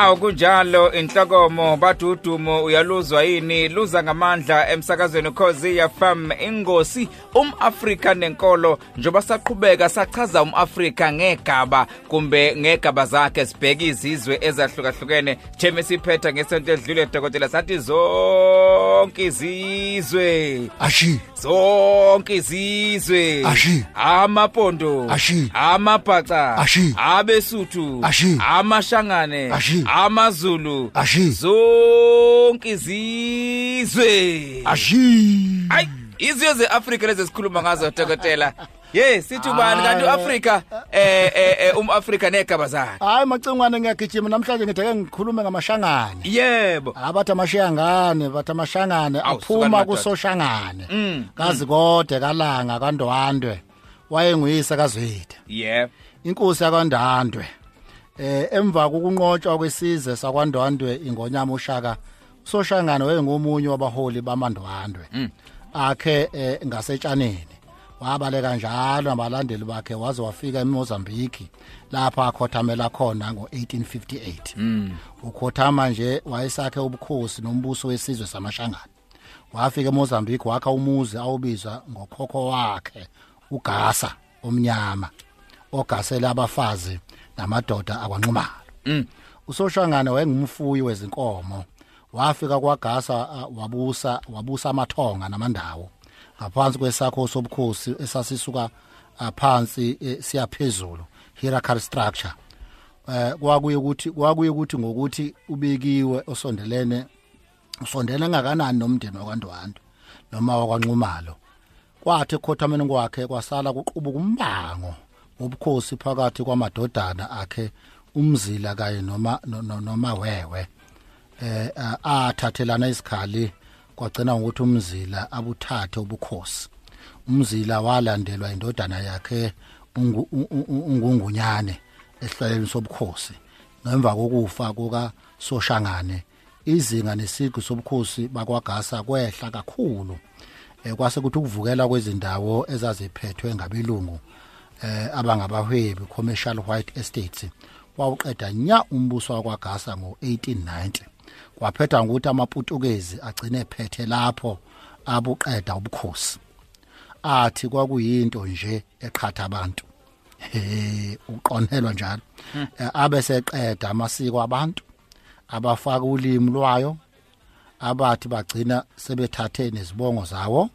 Awu kunjalo inhlokomo badudumo uyaluzwa yini luza ngamandla emsakazweni Khosi FM ingosi umAfrika nenkolo njoba saqhubeka sachaza umAfrika ngegaba kumbe ngegaba zakhe sibheka izizwe ezahlukahlukene theme siphetha ngesonto edlule dokotela sathi zonke izizwe ashi zonke izizwe Ashi. amapondo Ashi. amabhaca Ashi. abesuthu Ashi. amashangane Ashi. Amazulu. Ashi. zonke izizwe. Ashi. Hayi izizwe zeAfrika lezi sikhuluma ngazo dokotela. Ye sithi ubani? Kanti uAfrika eh eh eh, umAfrika negaba zakhe. Hayi macingwane ngiyagijima namhlanje ngitheke ngikhulume ngamashangane yebo. Abathi amashangane bathi amashangane aphuma kusoshangane Mm, kazi kode kalanga kandwandwe. Wayenguyise kazwide. Yebo. Inkosi yakwandwandwe eh emva kokunqotshwa kwesizwe sakwandwandwe ingonyama ushaka usoshangane wayengomunye wabaholi bamandwandwe. Akhe eh, ngasetshaneni wabaleka njalo nabalandeli bakhe waze wafika eMozambique lapha akhothamela khona ngo1858 ukhothama nje wayesakhe ubukhosi nombuso wesizwe samashangane wafika eMozambique wakha umuzi awubiza ngokhokho wakhe uGasa omnyama ogasela abafazi namadoda akwanqumalo. Mm. usoshangane wayengumfuyi wezinkomo wafika kwaGasa wabusa wabusa amathonga namandawo ngaphansi kwesakho sobukhosi esasisuka phansi eh, siyaphezulu hierarchical structure. Eh kwakuye ukuthi kwakuye ukuthi ngokuthi ubekiwe osondelene usondele ngakanani nomndeni wakwaNdwandwe noma wakwanqumalo kwathi ekhothameni kwakhe kwasala kuqubuka umbango. Wobukhosi phakathi kwamadodana akhe umzila kanye noma no- no- noma wewe. Eh athathelana isikhali kwagcina ukuthi umzila abuthathe ubukhosi. Umzila walandelwa indodana yakhe ungungunyane esihlaleni sobukhosi. Ngemva kokufa kuka Soshangane izinga nesiqu sobukhosi bakwagasa kwehla kakhulu. Eh kwase kuthi ukuvukela kwezindawo ezaziphethwe ngabelungu eh abangabahwebi commercial white estates wawuqeda nya umbuso wakwaGasa ngo1890 kwaphetha ukuthi amaPutukezi agcine phethe lapho abuqeda ubukhosi. Athi kwakuyinto nje eqhatha abantu. Eh uqonelwa njalo. Eh, abe seqeda amasiko abantu abafaka ulimi lwayo abathi bagcina sebethathe nezibongo zawo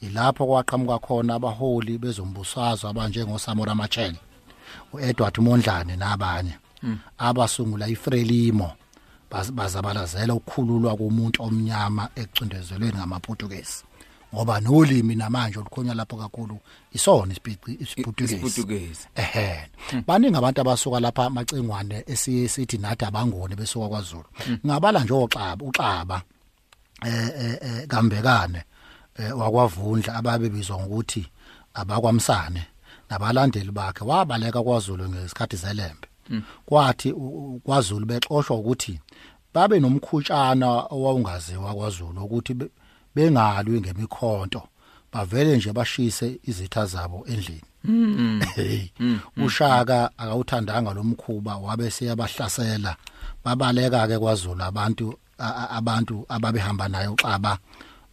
ilapho kwaqhamuka khona abaholi bezombusazwe abanjengoSamora Machel uEdward Mondlane nabanye abasungula iFrelimo baz- bazabalazela ukukhululwa komuntu omnyama ecundezelweni ngamaPutukezi ngoba nolimi namanje olukhonywa lapho kakhulu isona isiPutukezi ehe. Baningi abantu abasuka lapha macengwane esiye sithi nathi abangone besuka kwaZulu. Ngabala nje oxaba uxaba eh eh, eh kambekane. eh, wakwavundla ababebizwa ngokuthi abakwamsane. Nabalandeli bakhe wabaleka kwaZulu ngesikhathi zelembe kwathi u- u- kwaZulu bexoshwa ukuthi babe nomkhutshana owawungaziwa kwaZulu ukuthi be- bengalwi ngemikhonto. Bavele nje bashise izitha zabo endlini. Hey, ushaka akawuthandanga lo mkhuba wabe seyabahlasela. Babaleka ke kwaZulu abantu abantu ababehamba u- u-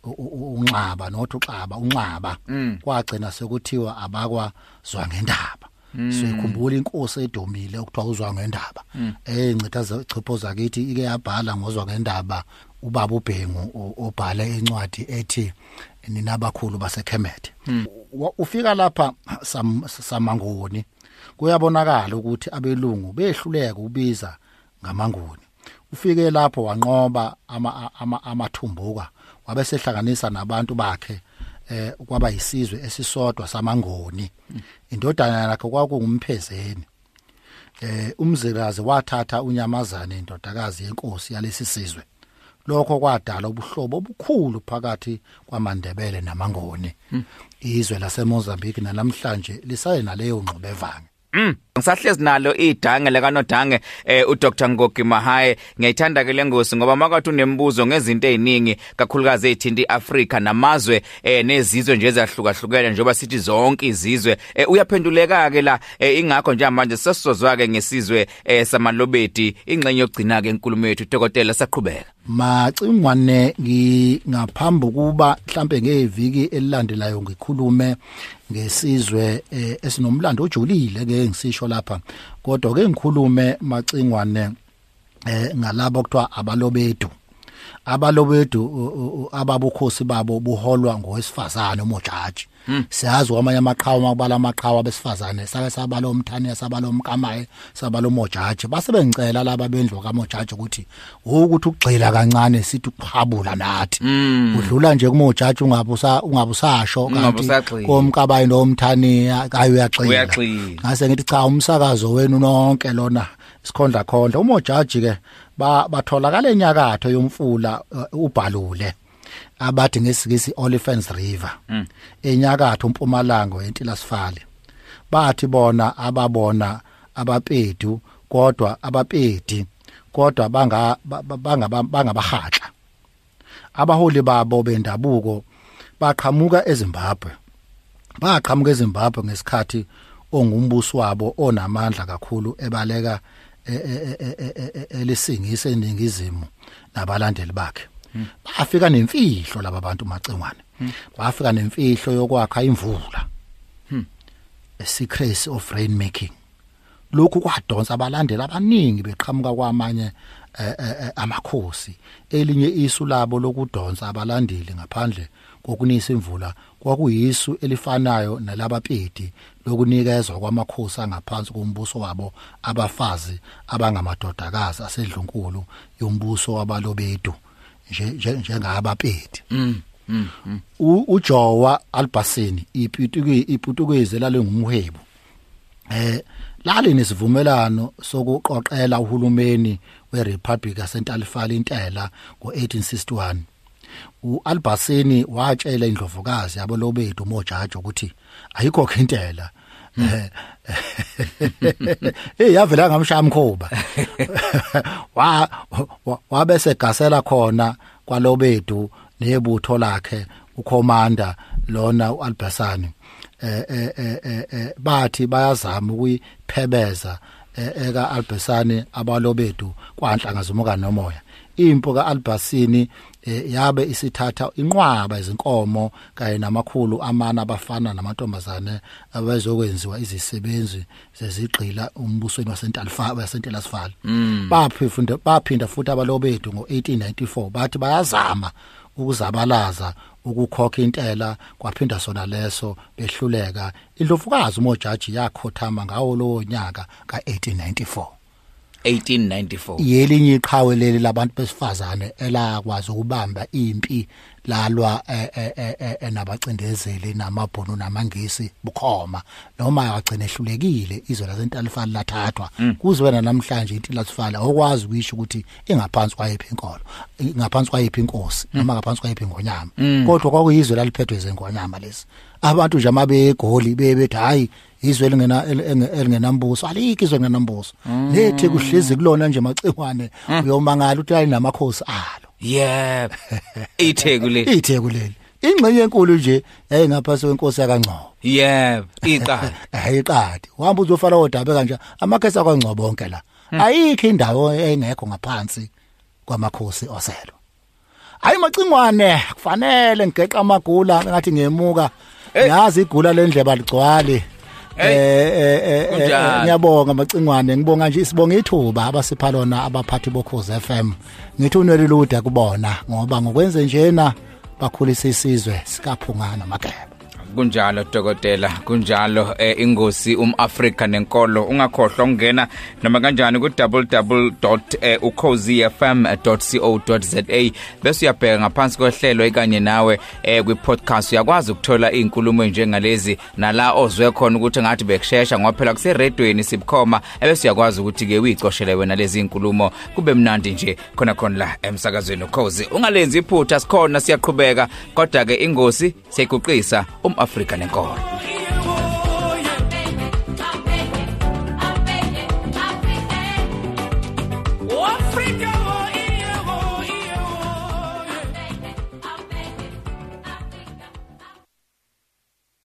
unxaba nothi uxaba unxaba. Kwagcina sekuthiwa abakwa zwa ngendaba sikhumbula inkosi edomile okuthiwa uzwa ngendaba eyincitha chipho zakithi ike yabhala ngozwa ngendaba ubaba uBhengu o- obhale incwadi ethi ninabakhulu baseKhemethe. Ufika lapha sam- samangoni kuyabonakala ukuthi abelungu behluleka ubiza ngamangoni. Ufike lapho wanqoba ama- ama- amathumbuka wabesehlanganisa nabantu bakhe eh kwaba yisizwe esisodwa samangoni. Indodana yakhe kwakungumphezeni. Eh umzikazi wathatha unyamazane indodakazi yenkosi yalesi sizwe. Lokho kwadala ubuhlobo obukhulu phakathi kwamandebele namangoni. Izwe laseMozambique nalamhlanje lisaye naleyo ngxubevange ngisahlezi nalo idange lekanodange eh uDr. Ngogi Mahaye. Ngiyayithanda ke lengosi ngoba makathi unembuzo ngezinto eziningi kakhulukazi ezithinta iAfrika namazwe eh nezizwe nje ezahlukahlukene njengoba sithi zonke izizwe eh, uyaphenduleka ke la eh, ingakho nje manje sesizozwa ke ngesizwe eh, samalobedi ingxenye yokugcina ke inkulumo yethu. Dokotela saqhubeka. Macingwane ngingaphambi kuba mhlambe ngeviki elilandelayo ngikhulume ngesizwe eh, esinomlando ojulile ke ngisisho lapha. Kodwa ke ngikhulume macingwane eh ngalabo kuthiwa abalobedu abalobedu ababukhosi babo buholwa ngowesifazane umojaji siyazi kwamanye amaqhawe makubala amaqhawe abesifazane sake sabala umthani sabala umkamaye sabala umojaji base bengicela laba bendlu kamojaji ukuthi ukuthi ukugxila kancane sithi ukuphabula nathi. Udlula nje kumojaji ungabusa ungabusasho kanti komkabayi nomthani ayi uyagxila. Ngase ngithi cha umsakazo wenu nonke lona sikhondla khondla. Umojaji ke batholakala enyakatho yomfula ubhalule. Abathi ngesikisi Olifants River mm. enyakatho mpumalanga eNtilasifale bathi bona ababona abapedu kodwa abapedi kodwa banga banga bangabahatla abaholi babo bendabuko baqhamuka eZimbabwe baqhamuka eZimbabwe ngesikhathi ongumbuso wabo onamandla kakhulu ebaleka elisingise eningizimu nabalandeli bakhe bafika nemfihlo laba bantu macengwane bafika nemfihlo yokwakha imvula. A secret of rain making lokhu kwadonsa abalandeli abaningi beqhamuka kwamanye amakhosi. Elinye isu labo lokudonsa abalandeli ngaphandle kokunisa imvula kwakuyisu elifanayo nalabapedi lokunikezwa kwamakhosi angaphansi kombuso wabo abafazi abangamadodakazi asedlunkulu yombuso wabalobedu. Njengabapedi mm, mm, mm. uJowa Albasini iPutukezi iPutukezi lalengumhwebu eh lali nesivumelano sokuqoqela uhulumeni weRepublic yaseNtalifala intela ngo1861 uAlbasini watshela indlovukazi yabo lobedu mojaji ukuthi ayikho intela. eh yavela ngamshaya mkhoba wa wabese gasela khona kwalobedu nebutho lakhe ukhomanda lona uAlbasani eh eh eh bathi bayazama ukuyiphebeza eka Albasani abalobedu kwanhlanga zomoka nomoya. Impo kaAlbasini yabe isithatha inqwaba izinkomo kanye namakhulu amana abafana namantombazane abazokwenziwa izisebenzi zezigqila umbusweni wasentalifala wasentelasifala baphinda baphinda futhi abalobedu ngo1894 bathi bayazama ukuzabalaza ukukhokha intela kwaphinda sona leso behluleka. Indlovukazi umojaji yakhothama ngawo lowo nyaka ka1894 1894 yelinye iqhawe leli labantu besifazane elakwazi ukubamba impi lalwa enabacindezeli namabhono namangisi bukhoma. Noma yagcina ehlulekile izwe lasentalifala lathathwa. Kuzwena namhlanje intilasifala okwazi ukuyisho ukuthi ingaphansi kwayiphi inkolo ingaphansi kwayiphi inkosi noma ngaphansi kwayiphi ngonyama kodwa kwakuyizwe laliphethwe zengonyama lesi abantu nje amabegoli bebethi hayi izwe lingena elingenambuso. Alikho izwe lingenambuso lethi kuhlezi kulona nje macengwane uyomangala uthi ali namakhosi alo. Yeb itheku le. Itheku leli ingxenye enkulu nje yayingaphasi kwenkosi yakangcobo. Yeb iqadi. Ayiqadi uhamba uzofala odabe kanje amakhesi akangcobo bonke la. Ayikho indawo engekho ngaphansi kwamakhosi oselo. Hayi macingwane kufanele ngigeqa amagula ngathi ngemuka. Yazi igula lendleba ligcwale eh eh ngiyabonga macingwane ngibonga nje sibonga ithuba abasipha lona abaphathi bokhozi FM ngithi unwele luda kubona ngoba ngokwenze njena bakhulisa isizwe sikaphungana mageba kunjalo dokotela kunjalo eh, ingosi umAfrika nenkolo. Ungakhohlwa ukungena noma kanjani ku www.ukhozifm.co.za bese uyabheka ngaphansi kohlelo ikanye nawe eh, kwi podcast uyakwazi ukuthola izinkulumo njengalezi nala ozwe khona ukuthi ngathi bekushesha ngoba phela kuse radioini sibukhoma. Ebese uyakwazi ukuthi ke uyicoshele wena lezi inkulumo. Kube mnandi nje khona khona la emsakazweni ukhozi. Ungalenzi iphutha sikhona siyaqhubeka. Kodwa ke ingosi siyiguqisa um Afrika nenkolo